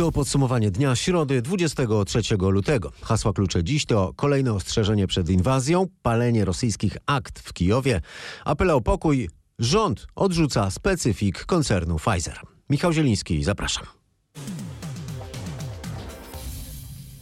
To podsumowanie dnia środy 23 lutego. Hasła klucze dziś to kolejne ostrzeżenie przed inwazją, palenie rosyjskich akt w Kijowie, apel o pokój, rząd odrzuca specyfik koncernu Pfizer. Michał Zieliński, zapraszam.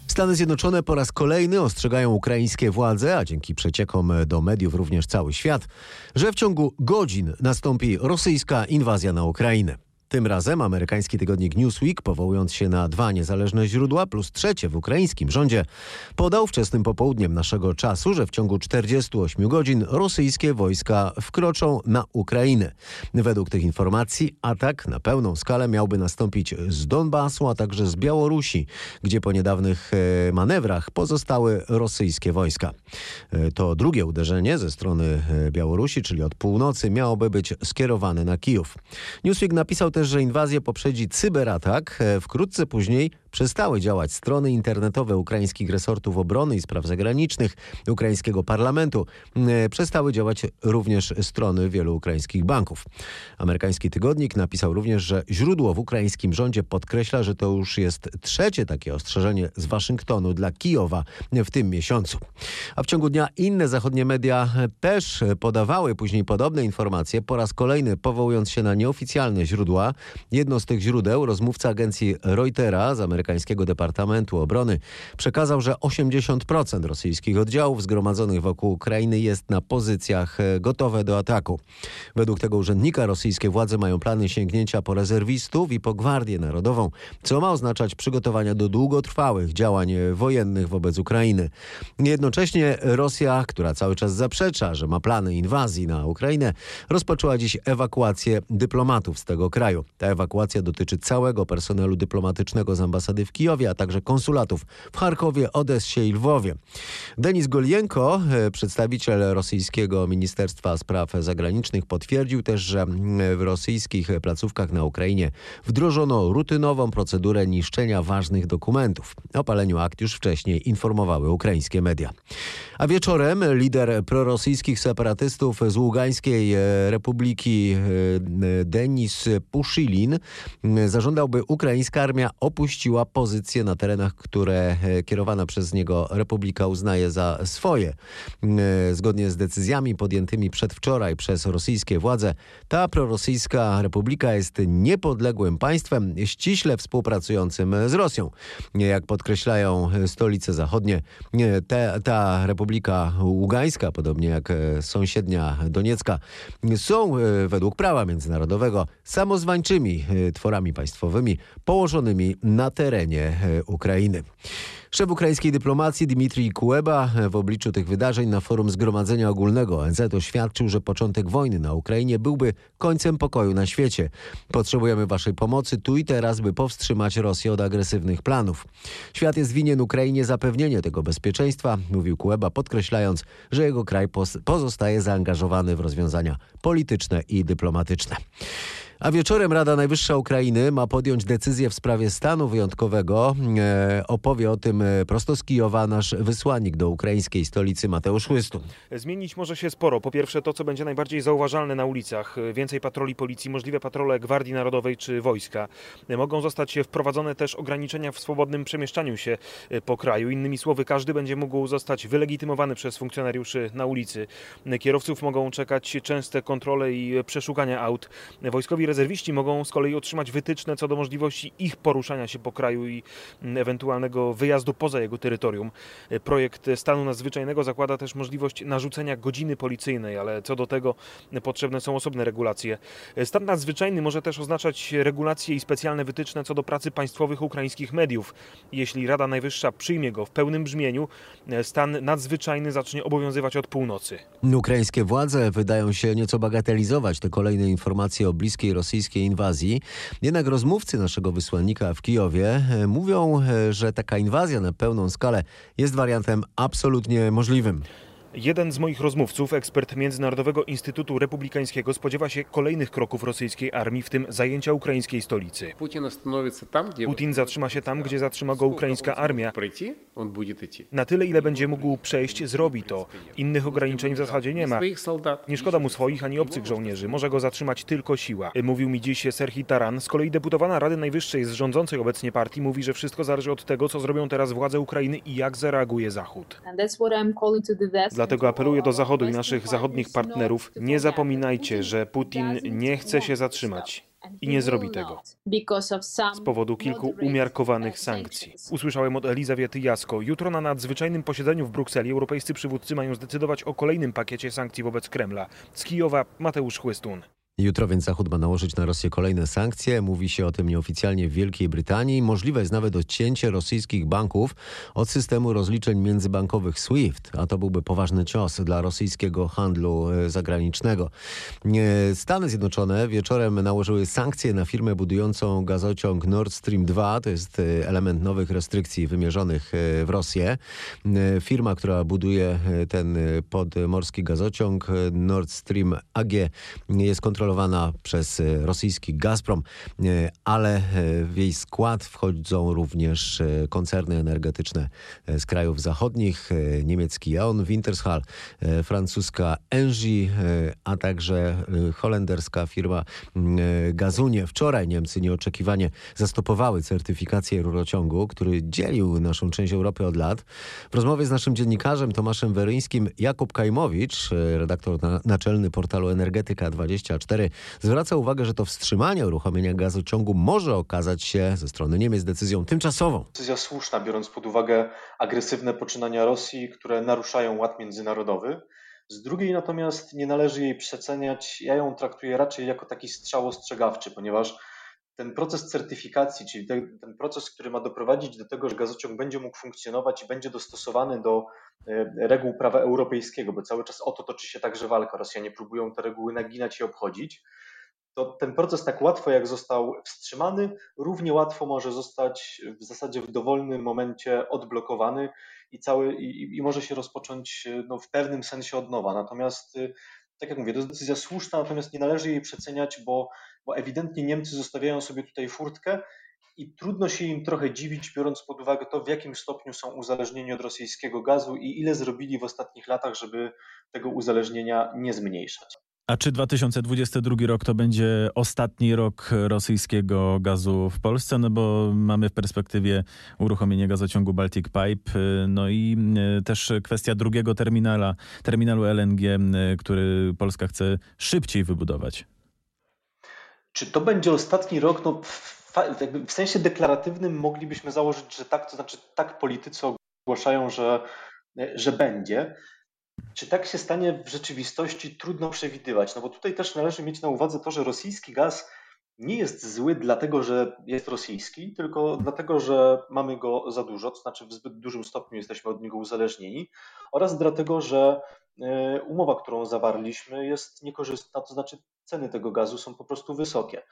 Stany Zjednoczone po raz kolejny ostrzegają ukraińskie władze, a dzięki przeciekom do mediów również cały świat, że w ciągu godzin nastąpi rosyjska inwazja na Ukrainę. Tym razem amerykański tygodnik Newsweek, powołując się na dwa niezależne źródła plus trzecie w ukraińskim rządzie, podał wczesnym popołudniem naszego czasu, że w ciągu 48 godzin rosyjskie wojska wkroczą na Ukrainę. Według tych informacji atak na pełną skalę miałby nastąpić z Donbasu, a także z Białorusi, gdzie po niedawnych e, manewrach pozostały rosyjskie wojska. E, to drugie uderzenie ze strony e, Białorusi, czyli od północy, miałoby być skierowane na Kijów. Newsweek napisał też, że inwazję poprzedzi cyberatak. E, wkrótce później przestały działać strony internetowe ukraińskich resortów obrony i spraw zagranicznych, ukraińskiego parlamentu. E, przestały działać również strony wielu ukraińskich banków. Amerykański tygodnik napisał również, że źródło w ukraińskim rządzie podkreśla, że to już jest trzecie takie ostrzeżenie z Waszyngtonu dla Kijowa w tym miesiącu. A w ciągu dnia inne zachodnie media też podawały później podobne informacje, po raz kolejny powołując się na nieoficjalne źródła. Jedno z tych źródeł, rozmówca agencji Reutera z amerykańskiego Departamentu Obrony, przekazał, że 80% rosyjskich oddziałów zgromadzonych wokół Ukrainy jest na pozycjach e, gotowe do ataku. Według tego urzędnika rosyjskie władze mają plany sięgnięcia po rezerwistów i po Gwardię Narodową, co ma oznaczać przygotowania do długotrwałych działań wojennych wobec Ukrainy. Jednocześnie Rosja, która cały czas zaprzecza, że ma plany inwazji na Ukrainę, rozpoczęła dziś ewakuację dyplomatów z tego kraju. Ta ewakuacja dotyczy całego personelu dyplomatycznego z ambasady w Kijowie, a także konsulatów w Charkowie, Odessie i Lwowie. Denis Golienko, e, przedstawiciel rosyjskiego Ministerstwa Spraw Zagranicznych, potwierdził też, że w rosyjskich placówkach na Ukrainie wdrożono rutynową procedurę niszczenia ważnych dokumentów. O paleniu akt już wcześniej informowały ukraińskie media. A wieczorem lider prorosyjskich separatystów z Ługańskiej e, Republiki e, Denis Puszilin zażądał, by ukraińska armia opuściła pozycje na terenach, które e, kierowana przez niego republika uznaje za swoje. Zgodnie z decyzjami podjętymi przedwczoraj przez rosyjskie władze, ta prorosyjska republika jest niepodległym państwem ściśle współpracującym z Rosją. Jak podkreślają stolice zachodnie, te, ta republika Ługańska, podobnie jak e, sąsiednia Doniecka, są e, według prawa międzynarodowego samozwańczymi e, tworami państwowymi położonymi na terenie Ukrainy. Szef ukraińskiej dyplomacji Dmitrij Kuleba w obliczu tych wydarzeń na forum Zgromadzenia Ogólnego ONZ oświadczył, że początek wojny na Ukrainie byłby końcem pokoju na świecie. Potrzebujemy waszej pomocy tu i teraz, by powstrzymać Rosję od agresywnych planów. Świat jest winien Ukrainie zapewnienie tego bezpieczeństwa, mówił Kuleba, podkreślając, że jego kraj pozostaje zaangażowany w rozwiązania polityczne i dyplomatyczne. A wieczorem Rada Najwyższa Ukrainy ma podjąć decyzję w sprawie stanu wyjątkowego. E, opowie o tym e, prosto z Kijowa nasz wysłannik do ukraińskiej stolicy Mateusz Chłystun. Zmienić może się sporo. Po pierwsze to, co będzie najbardziej zauważalne na ulicach. Więcej patroli policji, możliwe patrole Gwardii Narodowej czy wojska. Mogą zostać wprowadzone też ograniczenia w swobodnym przemieszczaniu się e, po kraju. Innymi słowy, każdy będzie mógł zostać wylegitymowany przez funkcjonariuszy na ulicy. Kierowców mogą czekać częste kontrole i przeszukania aut. Wojskowi rezerwiści mogą z kolei otrzymać wytyczne co do możliwości ich poruszania się po kraju i ewentualnego wyjazdu poza jego terytorium. Projekt stanu nadzwyczajnego zakłada też możliwość narzucenia godziny policyjnej, ale co do tego potrzebne są osobne regulacje. Stan nadzwyczajny może też oznaczać regulacje i specjalne wytyczne co do pracy państwowych ukraińskich mediów. Jeśli Rada Najwyższa przyjmie go w pełnym brzmieniu, stan nadzwyczajny zacznie obowiązywać od północy. Ukraińskie władze wydają się nieco bagatelizować te kolejne informacje o bliskiej rosyjskiej inwazji. Jednak rozmówcy naszego wysłannika w Kijowie e, mówią, e, że taka inwazja na pełną skalę jest wariantem absolutnie możliwym. Jeden z moich rozmówców, ekspert Międzynarodowego Instytutu Republikańskiego, spodziewa się kolejnych kroków rosyjskiej armii, w tym zajęcia ukraińskiej stolicy. Putin zatrzyma się tam, gdzie zatrzyma go ukraińska armia. Na tyle, ile będzie mógł przejść, zrobi to. Innych ograniczeń w zasadzie nie ma. Nie szkoda mu swoich ani obcych żołnierzy. Może go zatrzymać tylko siła. Mówił mi dziś Serhi Taran. Z kolei deputowana Rady Najwyższej z rządzącej obecnie partii mówi, że wszystko zależy od tego, co zrobią teraz władze Ukrainy i jak zareaguje Zachód. Dlatego apeluję do Zachodu i naszych zachodnich partnerów, nie zapominajcie, że Putin nie chce się zatrzymać. I nie zrobi tego z powodu kilku umiarkowanych sankcji. Usłyszałem od Elizawety Jasko. Jutro na nadzwyczajnym posiedzeniu w Brukseli europejscy przywódcy mają zdecydować o kolejnym pakiecie sankcji wobec Kremla. Z Kijowa Mateusz Chłystun. Jutro więc Zachód ma nałożyć na Rosję kolejne sankcje. Mówi się o tym nieoficjalnie w Wielkiej Brytanii. Możliwe jest nawet odcięcie rosyjskich banków od systemu rozliczeń międzybankowych SWIFT, a to byłby poważny cios dla rosyjskiego handlu e, zagranicznego. E, Stany Zjednoczone wieczorem nałożyły sankcje na firmę budującą gazociąg Nord Stream 2. To jest e, element nowych restrykcji wymierzonych w Rosję. Firma, która buduje ten podmorski gazociąg Nord Stream AG jest kontrolowana kontrolowana przez e, rosyjski Gazprom, e, ale e, w jej skład wchodzą również koncerny energetyczne z krajów zachodnich, niemiecki Aon Wintershall, francuska Engie, a także holenderska firma Gazunie. Wczoraj Niemcy nieoczekiwanie zastopowały certyfikację rurociągu, który dzielił naszą część Europy od lat. W rozmowie z naszym dziennikarzem Tomaszem Weryńskim Jakub Kajmowicz, redaktor naczelny portalu Energetyka 24 zwraca uwagę, że to wstrzymanie uruchomienia gazociągu może okazać się ze strony Niemiec decyzją tymczasową. Decyzja słuszna, biorąc pod uwagę agresywne poczynania Rosji, które naruszają ład międzynarodowy. Z drugiej natomiast nie należy jej przeceniać. Ja ją traktuję raczej jako taki strzał ostrzegawczy, ponieważ ten proces certyfikacji, czyli ten, ten, proces, który ma doprowadzić do tego, że gazociąg będzie mógł funkcjonować i będzie dostosowany do e, reguł prawa europejskiego, bo cały czas o to toczy się także walka. Rosjanie próbują te reguły naginać i obchodzić. To ten proces tak łatwo jak został wstrzymany, równie łatwo może zostać w zasadzie w dowolnym momencie odblokowany i, cały, i, i może się rozpocząć no, w pewnym sensie od nowa. Natomiast tak jak mówię, to jest decyzja słuszna, natomiast nie należy jej przeceniać, bo, bo ewidentnie Niemcy zostawiają sobie tutaj furtkę i trudno się im trochę dziwić, biorąc pod uwagę to, w jakim stopniu są uzależnieni od rosyjskiego gazu i ile zrobili w ostatnich latach, żeby tego uzależnienia nie zmniejszać. A czy 2022 rok to będzie ostatni rok rosyjskiego gazu w Polsce? No bo mamy w perspektywie uruchomienie gazociągu Baltic Pipe, no i e, też kwestia drugiego terminala, terminalu LNG, e, który Polska chce szybciej wybudować. Czy to będzie ostatni rok? No, w sensie deklaratywnym moglibyśmy założyć, że tak, to znaczy tak politycy ogłaszają, że, że będzie. Czy tak się stanie w rzeczywistości, trudno przewidywać, no bo tutaj też należy mieć na uwadze to, że rosyjski gaz nie jest zły dlatego, że jest rosyjski, tylko dlatego, że mamy go za dużo, to znaczy w zbyt dużym stopniu jesteśmy od niego uzależnieni, oraz dlatego, że e, umowa, którą zawarliśmy, jest niekorzystna, to znaczy ceny tego gazu są po prostu wysokie.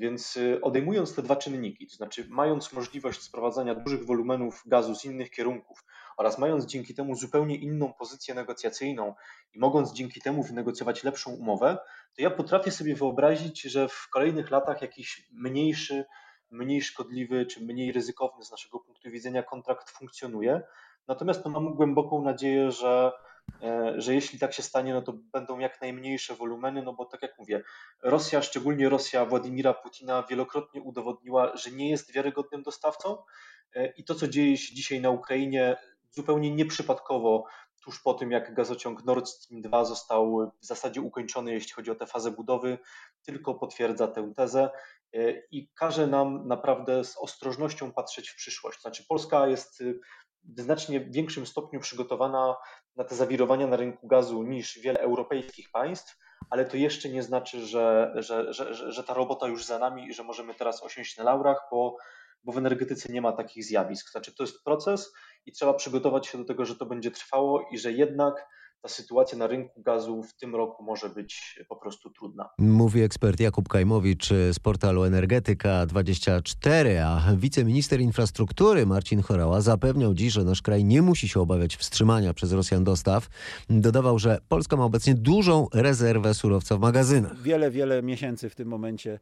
Więc e, odejmując te dwa czynniki, to znaczy mając możliwość sprowadzania dużych wolumenów gazu z innych kierunków, oraz mając dzięki temu zupełnie inną pozycję negocjacyjną i mogąc dzięki temu wynegocjować lepszą umowę, to ja potrafię sobie wyobrazić, że w kolejnych latach jakiś mniejszy, mniej szkodliwy czy mniej ryzykowny z naszego punktu widzenia kontrakt funkcjonuje. Natomiast no, mam głęboką nadzieję, że, e, że jeśli tak się stanie, no to będą jak najmniejsze wolumeny, no bo tak jak mówię, Rosja, szczególnie Rosja Władimira Putina wielokrotnie udowodniła, że nie jest wiarygodnym dostawcą e, i to, co dzieje się dzisiaj na Ukrainie, zupełnie nieprzypadkowo tuż po tym, jak gazociąg Nord Stream 2 został w zasadzie ukończony, jeśli chodzi o tę fazę budowy, tylko potwierdza tę tezę e, i każe nam naprawdę z ostrożnością patrzeć w przyszłość. Znaczy, Polska jest w znacznie większym stopniu przygotowana na te zawirowania na rynku gazu niż wiele europejskich państw, ale to jeszcze nie znaczy, że, że, że, że ta robota już za nami i że możemy teraz osiąść na laurach, bo, bo w energetyce nie ma takich zjawisk. Znaczy, to jest proces i trzeba przygotować się do tego, że to będzie trwało i że jednak ta sytuacja na rynku gazu w tym roku może być po prostu trudna. Mówi ekspert Jakub Kajmowicz z portalu Energetyka24, a wiceminister infrastruktury Marcin Chorała zapewniał dziś, że nasz kraj nie musi się obawiać wstrzymania przez Rosjan dostaw. Dodawał, że Polska ma obecnie dużą rezerwę surowca w magazynach. Wiele, wiele miesięcy w tym momencie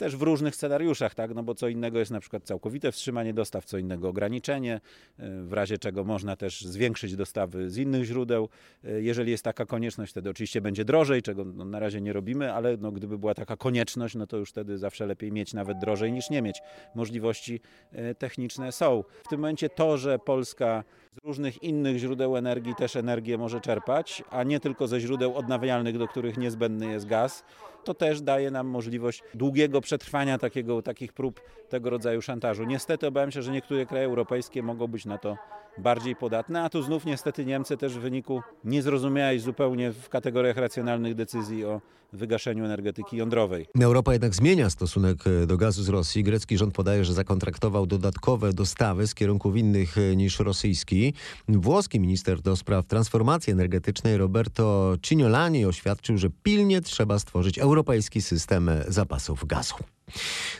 też w różnych scenariuszach, tak? No bo co innego jest na przykład całkowite wstrzymanie dostaw, co innego ograniczenie, e, w razie czego można też zwiększyć dostawy z innych źródeł. E, jeżeli jest taka konieczność, wtedy oczywiście będzie drożej, czego no na razie nie robimy, ale no gdyby była taka konieczność, no to już wtedy zawsze lepiej mieć nawet drożej niż nie mieć. Możliwości e, techniczne są. W tym momencie to, że Polska z różnych innych źródeł energii też energię może czerpać, a nie tylko ze źródeł odnawialnych, do których niezbędny jest gaz, to też daje nam możliwość długiego przetrwania takiego, takich prób tego rodzaju szantażu. Niestety obawiam się, że niektóre kraje europejskie mogą być na to bardziej podatne, a tu znów niestety Niemcy też w wyniku niezrozumiałej zupełnie w kategoriach racjonalnych decyzji o wygaszeniu energetyki jądrowej. Europa jednak zmienia stosunek do gazu z Rosji. Grecki rząd podaje, że zakontraktował dodatkowe dostawy z kierunków innych niż rosyjski. Włoski minister do spraw transformacji energetycznej Roberto Cignolani oświadczył, że pilnie trzeba stworzyć europejski system zapasów gazu.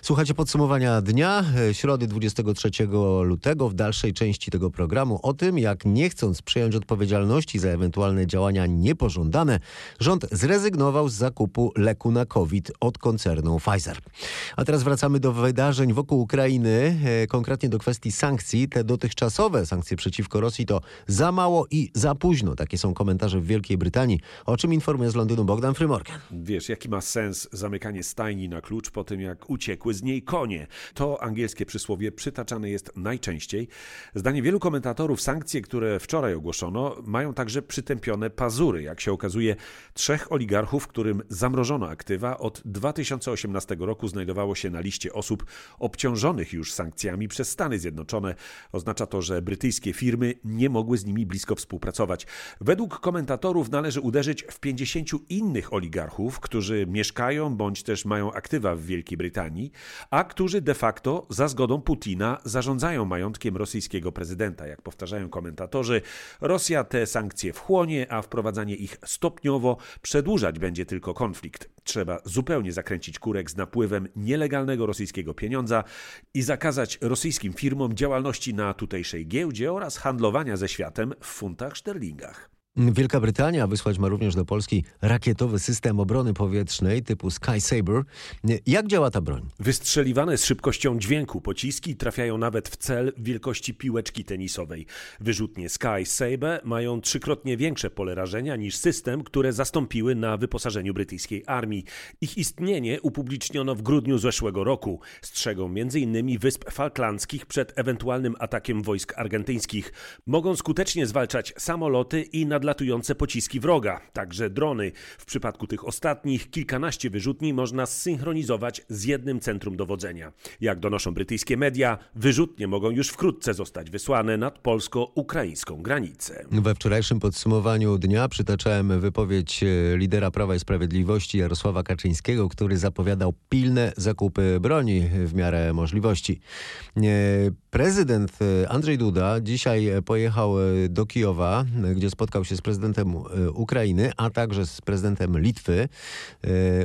Słuchajcie podsumowania dnia, środy 23 lutego w dalszej części tego programu o tym, jak nie chcąc przyjąć odpowiedzialności za ewentualne działania niepożądane, rząd zrezygnował z zakupu leku na COVID od koncernu Pfizer. A teraz wracamy do wydarzeń wokół Ukrainy, konkretnie do kwestii sankcji. Te dotychczasowe sankcje przeciwko Rosji to za mało i za późno. Takie są komentarze w Wielkiej Brytanii, o czym informuje z Londynu Bogdan Frymorgan. Wiesz, jaki ma sens zamykanie stajni na klucz po tym, jak uciekły z niej konie. To angielskie przysłowie przytaczane jest najczęściej. Zdaniem wielu komentatorów sankcje, które wczoraj ogłoszono, mają także przytępione pazury. Jak się okazuje, trzech oligarchów, którym zamrożono aktywa, od 2018 roku znajdowało się na liście osób obciążonych już sankcjami przez Stany Zjednoczone. Oznacza to, że brytyjskie firmy nie mogły z nimi blisko współpracować. Według komentatorów należy uderzyć w 50 innych oligarchów, którzy mieszkają bądź też mają aktywa w Wielkiej Brytanii, a którzy de facto za zgodą Putina zarządzają majątkiem rosyjskiego prezydenta. Jak powtarzają komentatorzy, Rosja te sankcje wchłonie, a wprowadzanie ich stopniowo przedłużać będzie tylko konflikt. Trzeba zupełnie zakręcić kurek z napływem nielegalnego rosyjskiego pieniądza i zakazać rosyjskim firmom działalności na tutejszej giełdzie oraz handlowania ze światem w funtach szterlingach. Wielka Brytania wysłać ma również do Polski rakietowy system obrony powietrznej typu Sky Saber. Jak działa ta broń? Wystrzeliwane z szybkością dźwięku pociski trafiają nawet w cel wielkości piłeczki tenisowej. Wyrzutnie Sky Saber mają trzykrotnie większe pole rażenia niż system, które zastąpiły na wyposażeniu brytyjskiej armii. Ich istnienie upubliczniono w grudniu zeszłego roku. Strzegą m.in. Wysp Falklandzkich przed ewentualnym atakiem wojsk argentyńskich. Mogą skutecznie zwalczać samoloty i nadlatujące nadlatujące pociski wroga, także drony. W przypadku tych ostatnich kilkanaście wyrzutni można zsynchronizować z jednym centrum dowodzenia. Jak donoszą brytyjskie media, wyrzutnie mogą już wkrótce zostać wysłane nad polsko-ukraińską granicę. We wczorajszym podsumowaniu dnia przytaczałem wypowiedź lidera Prawa i Sprawiedliwości Jarosława Kaczyńskiego, który zapowiadał pilne zakupy broni w miarę możliwości. Prezydent Andrzej Duda dzisiaj pojechał do Kijowa, gdzie spotkał się z prezydentem Ukrainy, a także z prezydentem Litwy.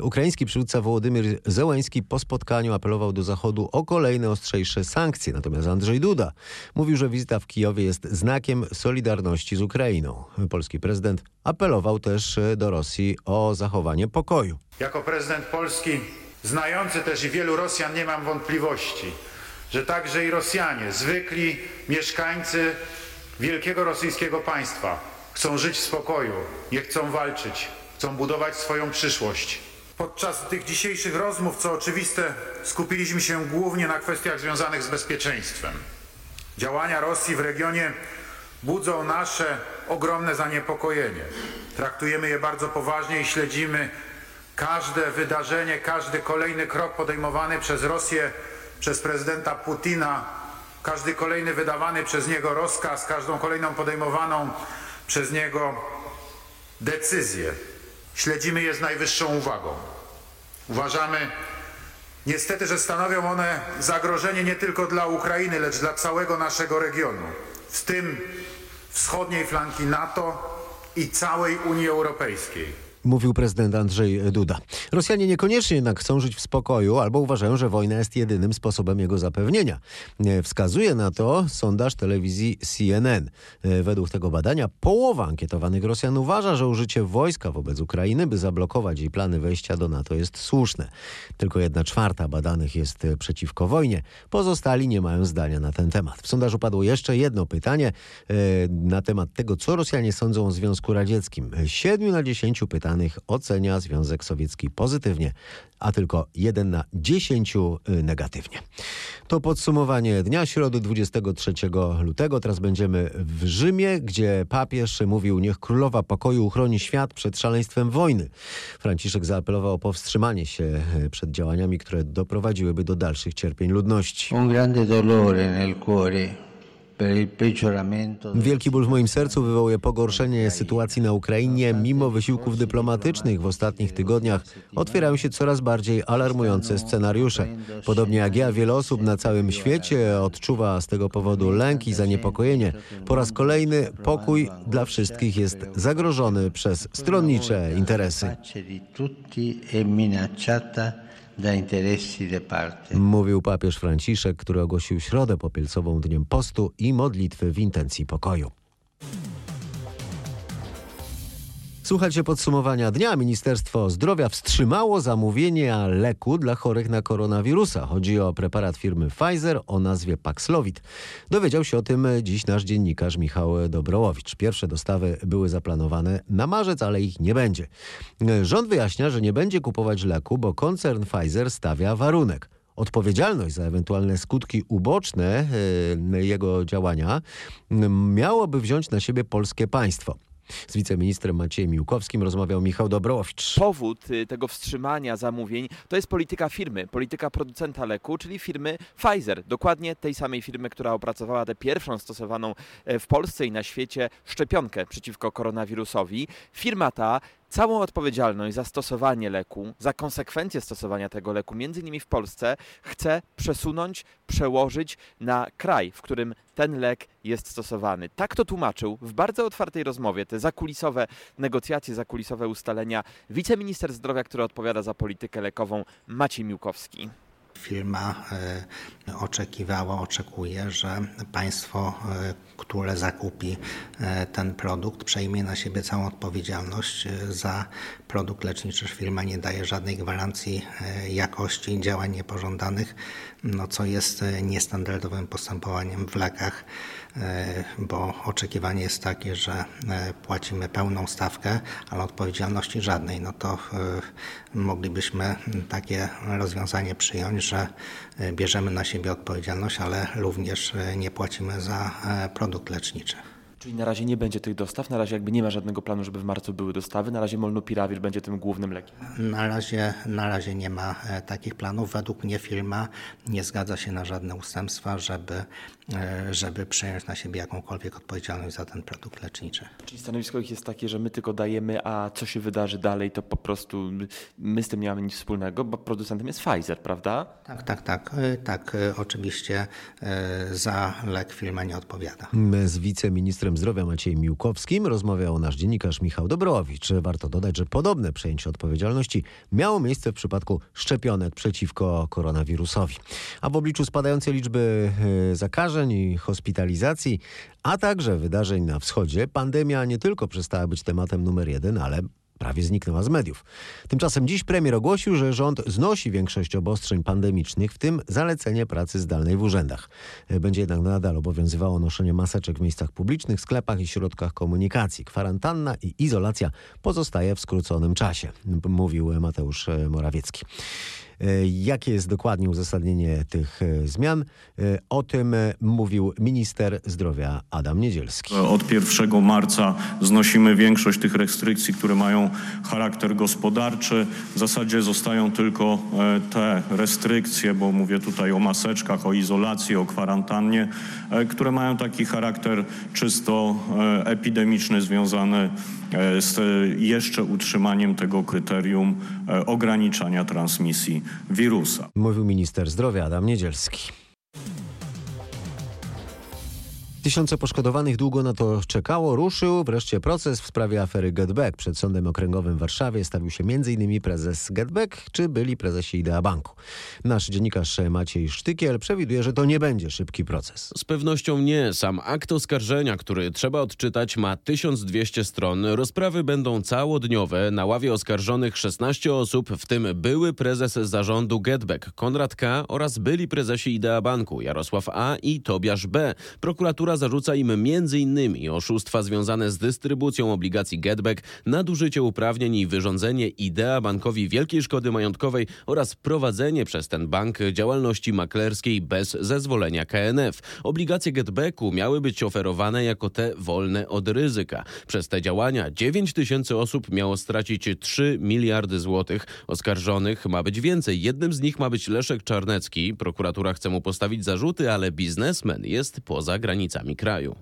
Ukraiński przywódca Wołodymyr Zełański po spotkaniu apelował do Zachodu o kolejne ostrzejsze sankcje. Natomiast Andrzej Duda mówił, że wizyta w Kijowie jest znakiem solidarności z Ukrainą. Polski prezydent apelował też do Rosji o zachowanie pokoju. Jako prezydent Polski, znający też i wielu Rosjan, nie mam wątpliwości, że także i Rosjanie, zwykli mieszkańcy wielkiego rosyjskiego państwa, chcą żyć w spokoju, nie chcą walczyć, chcą budować swoją przyszłość. Podczas tych dzisiejszych rozmów, co oczywiste, skupiliśmy się głównie na kwestiach związanych z bezpieczeństwem. Działania Rosji w regionie budzą nasze ogromne zaniepokojenie. Traktujemy je bardzo poważnie i śledzimy każde wydarzenie, każdy kolejny krok podejmowany przez Rosję, przez prezydenta Putina, każdy kolejny wydawany przez niego rozkaz, każdą kolejną podejmowaną przez niego decyzje. Śledzimy je z najwyższą uwagą. Uważamy niestety, że stanowią one zagrożenie nie tylko dla Ukrainy, lecz dla całego naszego regionu, w tym wschodniej flanki NATO i całej Unii Europejskiej mówił prezydent Andrzej Duda. Rosjanie niekoniecznie jednak chcą żyć w spokoju albo uważają, że wojna jest jedynym sposobem jego zapewnienia. Wskazuje na to sondaż telewizji CNN. Według tego badania połowa ankietowanych Rosjan uważa, że użycie wojska wobec Ukrainy, by zablokować jej plany wejścia do NATO jest słuszne. Tylko jedna czwarta badanych jest przeciwko wojnie. Pozostali nie mają zdania na ten temat. W sondażu padło jeszcze jedno pytanie e, na temat tego, co Rosjanie sądzą o Związku Radzieckim. Siedmiu na dziesięciu pytań ocenia Związek Sowiecki pozytywnie, a tylko 1 na 10 y, negatywnie. To podsumowanie dnia środy 23 lutego. Teraz będziemy w Rzymie, gdzie papież mówił, niech królowa pokoju uchroni świat przed szaleństwem wojny. Franciszek zaapelował o powstrzymanie się y, przed działaniami, które doprowadziłyby do dalszych cierpień ludności. Un grande dolore nel cuore Wielki ból w moim sercu wywołuje pogorszenie sytuacji na Ukrainie. Mimo wysiłków dyplomatycznych w ostatnich tygodniach otwierają się coraz bardziej alarmujące scenariusze. Podobnie jak ja, wiele osób na całym świecie odczuwa z tego powodu lęk i zaniepokojenie. Po raz kolejny pokój dla wszystkich jest zagrożony przez stronnicze interesy. Mówił papież Franciszek, który ogłosił środę popielcową dniem postu i modlitwy w intencji pokoju. Słuchajcie podsumowania dnia. Ministerstwo Zdrowia wstrzymało zamówienie leku dla chorych na koronawirusa. Chodzi o preparat firmy Pfizer o nazwie Paxlovid. Dowiedział się o tym dziś nasz dziennikarz Michał Dobrołowicz. Pierwsze dostawy były zaplanowane na marzec, ale ich nie będzie. Rząd wyjaśnia, że nie będzie kupować leku, bo koncern Pfizer stawia warunek. Odpowiedzialność za ewentualne skutki uboczne e, jego działania miałoby wziąć na siebie polskie państwo. Z wiceministrem Maciejem Miłkowskim rozmawiał Michał Dobrowicz. Powód y, tego wstrzymania zamówień to jest polityka firmy, polityka producenta leku, czyli firmy Pfizer. Dokładnie tej samej firmy, która opracowała tę pierwszą stosowaną e, w Polsce i na świecie szczepionkę przeciwko koronawirusowi. Firma ta całą odpowiedzialność za stosowanie leku, za konsekwencje stosowania tego leku, między innymi w Polsce, chce przesunąć, przełożyć na kraj, w którym ten lek jest stosowany. Tak to tłumaczył w bardzo otwartej rozmowie te zakulisowe negocjacje, zakulisowe ustalenia wiceminister zdrowia, który odpowiada za politykę lekową Maciej Miłkowski. Firma e, oczekiwała, oczekuje, że państwo, e, które zakupi e, ten produkt, przejmie na siebie całą odpowiedzialność za produkt leczniczy. Firma nie daje żadnej gwarancji jakości działań niepożądanych, no co jest niestandardowym postępowaniem w lekach, bo oczekiwanie jest takie, że płacimy pełną stawkę, ale odpowiedzialności żadnej. No to moglibyśmy takie rozwiązanie przyjąć, że e, bierzemy na siebie odpowiedzialność, ale również e, nie płacimy za e, produkt leczniczy. Czyli na razie nie będzie tych dostaw, na razie jakby nie ma żadnego planu, żeby w marcu były dostawy, na razie molnupiravir będzie tym głównym lekiem. Na razie, na razie nie ma takich planów. Według mnie firma nie zgadza się na żadne ustępstwa, żeby E, żeby przejąć na siebie jakąkolwiek odpowiedzialność za ten produkt leczniczy. Czyli stanowisko ich jest takie, że my tylko dajemy, a co się wydarzy dalej, to po prostu my z tym nie mamy nic wspólnego, bo producentem jest Pfizer, prawda? Tak, tak, tak. E, tak, e, oczywiście za lek firma nie odpowiada. Z wiceministrem zdrowia Maciejem Miłkowskim rozmawiał nasz dziennikarz Michał Dobrowicz. Warto dodać, że podobne przejęcie odpowiedzialności miało miejsce w przypadku szczepionek przeciwko koronawirusowi. A w obliczu spadającej liczby zakażeń zakażeń i hospitalizacji, a także wydarzeń na wschodzie, pandemia nie tylko przestała być tematem numer jeden, ale prawie zniknęła z mediów. Tymczasem dziś premier ogłosił, że rząd znosi większość obostrzeń pandemicznych, w tym zalecenie pracy zdalnej w urzędach. Będzie jednak nadal obowiązywało noszenie maseczek w miejscach publicznych, sklepach i środkach komunikacji. Kwarantanna i izolacja pozostaje w skróconym czasie, mówił Mateusz Morawiecki. E, jakie jest dokładnie uzasadnienie tych e, zmian? E, o tym mówił minister zdrowia Adam Niedzielski. Od 1 marca znosimy większość tych restrykcji, które mają charakter gospodarczy. W zasadzie zostają tylko te restrykcje, bo mówię tutaj o maseczkach, o izolacji, o kwarantannie, które mają taki charakter czysto epidemiczny związany z jeszcze utrzymaniem tego kryterium ograniczania transmisji wirusa. Mówił minister zdrowia Adam Niedzielski. Tysiące poszkodowanych długo na to czekało. Ruszył wreszcie proces w sprawie afery Getback. Przed Sądem Okręgowym w Warszawie stawił się m.in. prezes Getback czy byli prezesi Idea Banku. Nasz dziennikarz Maciej Sztykiel przewiduje, że to nie będzie szybki proces. Z pewnością nie. Sam akt oskarżenia, który trzeba odczytać, ma 1200 stron. Rozprawy będą całodniowe. Na ławie oskarżonych 16 osób, w tym były prezes zarządu Getback Konrad K. oraz byli prezesi Idea Banku Jarosław A. i Tobiasz B. Prokuratura zarzuca im m.in. oszustwa związane z dystrybucją obligacji Getback, nadużycie uprawnień i wyrządzenie Idea Bankowi wielkiej szkody majątkowej oraz prowadzenie przez ten bank działalności maklerskiej bez zezwolenia KNF. Obligacje Getbacku miały być oferowane jako te wolne od ryzyka. Przez te działania 9 tysięcy osób miało stracić 3 miliardy złotych. Oskarżonych ma być więcej. Jednym z nich ma być Leszek Czarnecki. Prokuratura chce mu postawić zarzuty, ale biznesmen jest poza granicami kraju.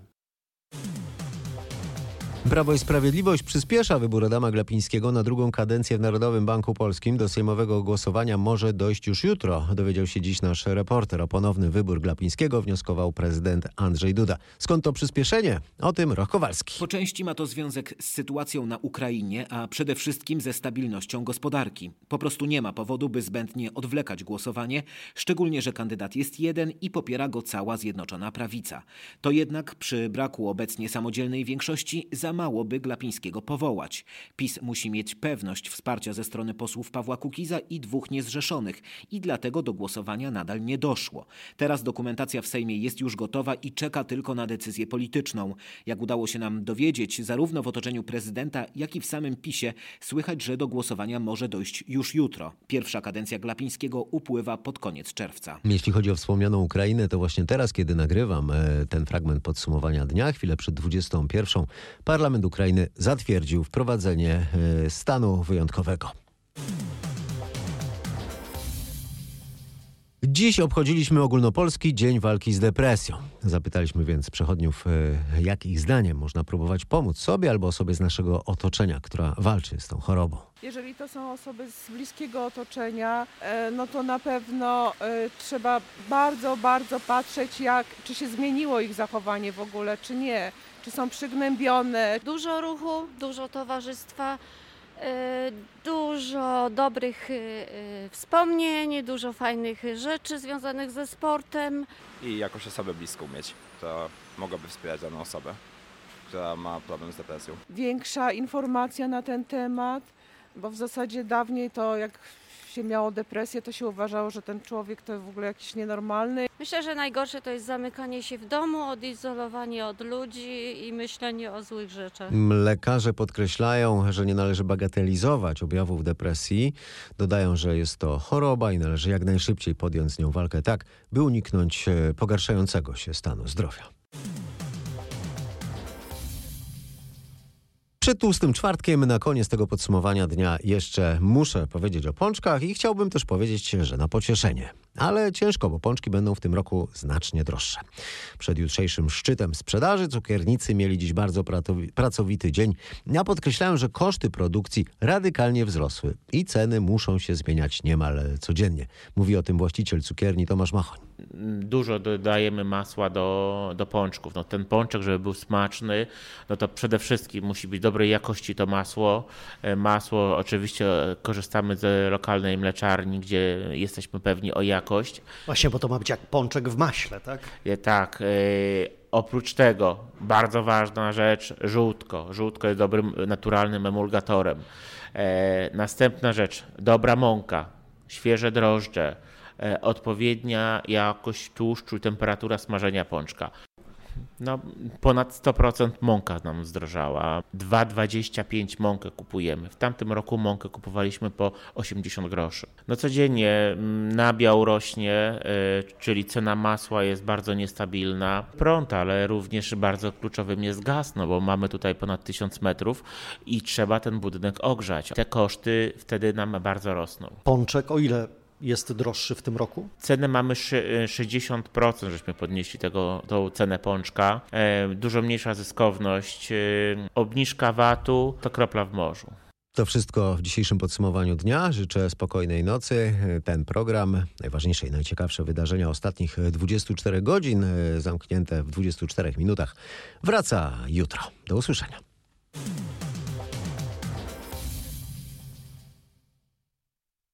Prawo i Sprawiedliwość przyspiesza wybór Adama Glapińskiego na drugą kadencję w Narodowym Banku Polskim. Do sejmowego głosowania może dojść już jutro, dowiedział się dziś nasz reporter. O ponowny wybór Glapińskiego wnioskował prezydent Andrzej Duda. Skąd to przyspieszenie? O tym Roch Kowalski. Po części ma to związek z sytuacją na Ukrainie, a przede wszystkim ze stabilnością gospodarki. Po prostu nie ma powodu, by zbędnie odwlekać głosowanie, szczególnie, że kandydat jest jeden i popiera go cała Zjednoczona Prawica. To jednak przy braku obecnie samodzielnej większości za mało by Glapińskiego powołać. PiS musi mieć pewność wsparcia ze strony posłów Pawła Kukiza i dwóch niezrzeszonych i dlatego do głosowania nadal nie doszło. Teraz dokumentacja w Sejmie jest już gotowa i czeka tylko na decyzję polityczną. Jak udało się nam dowiedzieć, zarówno w otoczeniu prezydenta, jak i w samym PiSie słychać, że do głosowania może dojść już jutro. Pierwsza kadencja Glapińskiego upływa pod koniec czerwca. Jeśli chodzi o wspomnianą Ukrainę, to właśnie teraz, kiedy nagrywam e, ten fragment podsumowania dnia, chwilę przed 21, parlament Ukrainy zatwierdził wprowadzenie e, stanu wyjątkowego. Dziś obchodziliśmy ogólnopolski Dzień Walki z Depresją. Zapytaliśmy więc przechodniów, e, jak ich zdaniem można próbować pomóc sobie albo osobie z naszego otoczenia, która walczy z tą chorobą. Jeżeli to są osoby z bliskiego otoczenia, e, no to na pewno trzeba bardzo, bardzo patrzeć, jak, czy się zmieniło ich zachowanie w ogóle, czy nie, czy są przygnębione. Dużo ruchu, dużo towarzystwa, e, dużo dobrych e, e, wspomnień, dużo fajnych rzeczy związanych ze sportem. I jakąś osobę bliską mieć, to mogłaby wspierać daną osobę, która ma problem z depresją. Większa informacja na ten temat, bo w zasadzie dawniej to jak się miało depresję, to się uważało, że ten człowiek to w ogóle jakiś nienormalny. Myślę, że najgorsze to jest zamykanie się w domu, odizolowanie od ludzi i myślenie o złych rzeczach. Lekarze podkreślają, że nie należy bagatelizować objawów depresji. Dodają, że jest to choroba i należy jak najszybciej podjąć z nią walkę tak, by uniknąć e, pogarszającego się stanu zdrowia. Przed tłustym czwartkiem na koniec tego podsumowania dnia jeszcze muszę powiedzieć o pączkach i chciałbym też powiedzieć, że na pocieszenie. Ale ciężko, bo pączki będą w tym roku znacznie droższe. Przed jutrzejszym szczytem sprzedaży cukiernicy mieli dziś bardzo pracowity dzień. Ja podkreślałem, że koszty produkcji radykalnie wzrosły i ceny muszą się zmieniać niemal codziennie. Mówi o tym właściciel cukierni Tomasz Machoń. Dużo dodajemy masła do, do pączków. No, ten pączek, żeby był smaczny, no to przede wszystkim musi być dobrej jakości to masło. Masło oczywiście korzystamy z lokalnej mleczarni, gdzie jesteśmy pewni o jakość. Właśnie, bo to ma być jak pączek w maśle, tak? Tak. Yy, oprócz tego, bardzo ważna rzecz, żółtko. Żółtko jest dobrym, naturalnym emulgatorem. Następna rzecz, dobra mąka, świeże drożdże, odpowiednia jakość tłuszczu temperatura smażenia pączka. No, ponad 100% mąka nam zdrożała. 2,25 mąkę kupujemy. W tamtym roku mąkę kupowaliśmy po 80 groszy. No codziennie nabiał rośnie, czyli cena masła jest bardzo niestabilna. Prąd, ale również bardzo kluczowym jest gaz, no bo mamy tutaj ponad 1000 metrów i trzeba ten budynek ogrzać. Te koszty wtedy nam bardzo rosną. Pączek o ile jest droższy w tym roku? Cenę mamy 60%, żeśmy podnieśli tego, tą cenę pączka. Dużo mniejsza zyskowność. Obniżka VAT-u to kropla w morzu. To wszystko w dzisiejszym podsumowaniu dnia. Życzę spokojnej nocy. Ten program, najważniejsze i najciekawsze wydarzenia ostatnich 24 godzin, zamknięte w 24 minutach, wraca jutro. Do usłyszenia.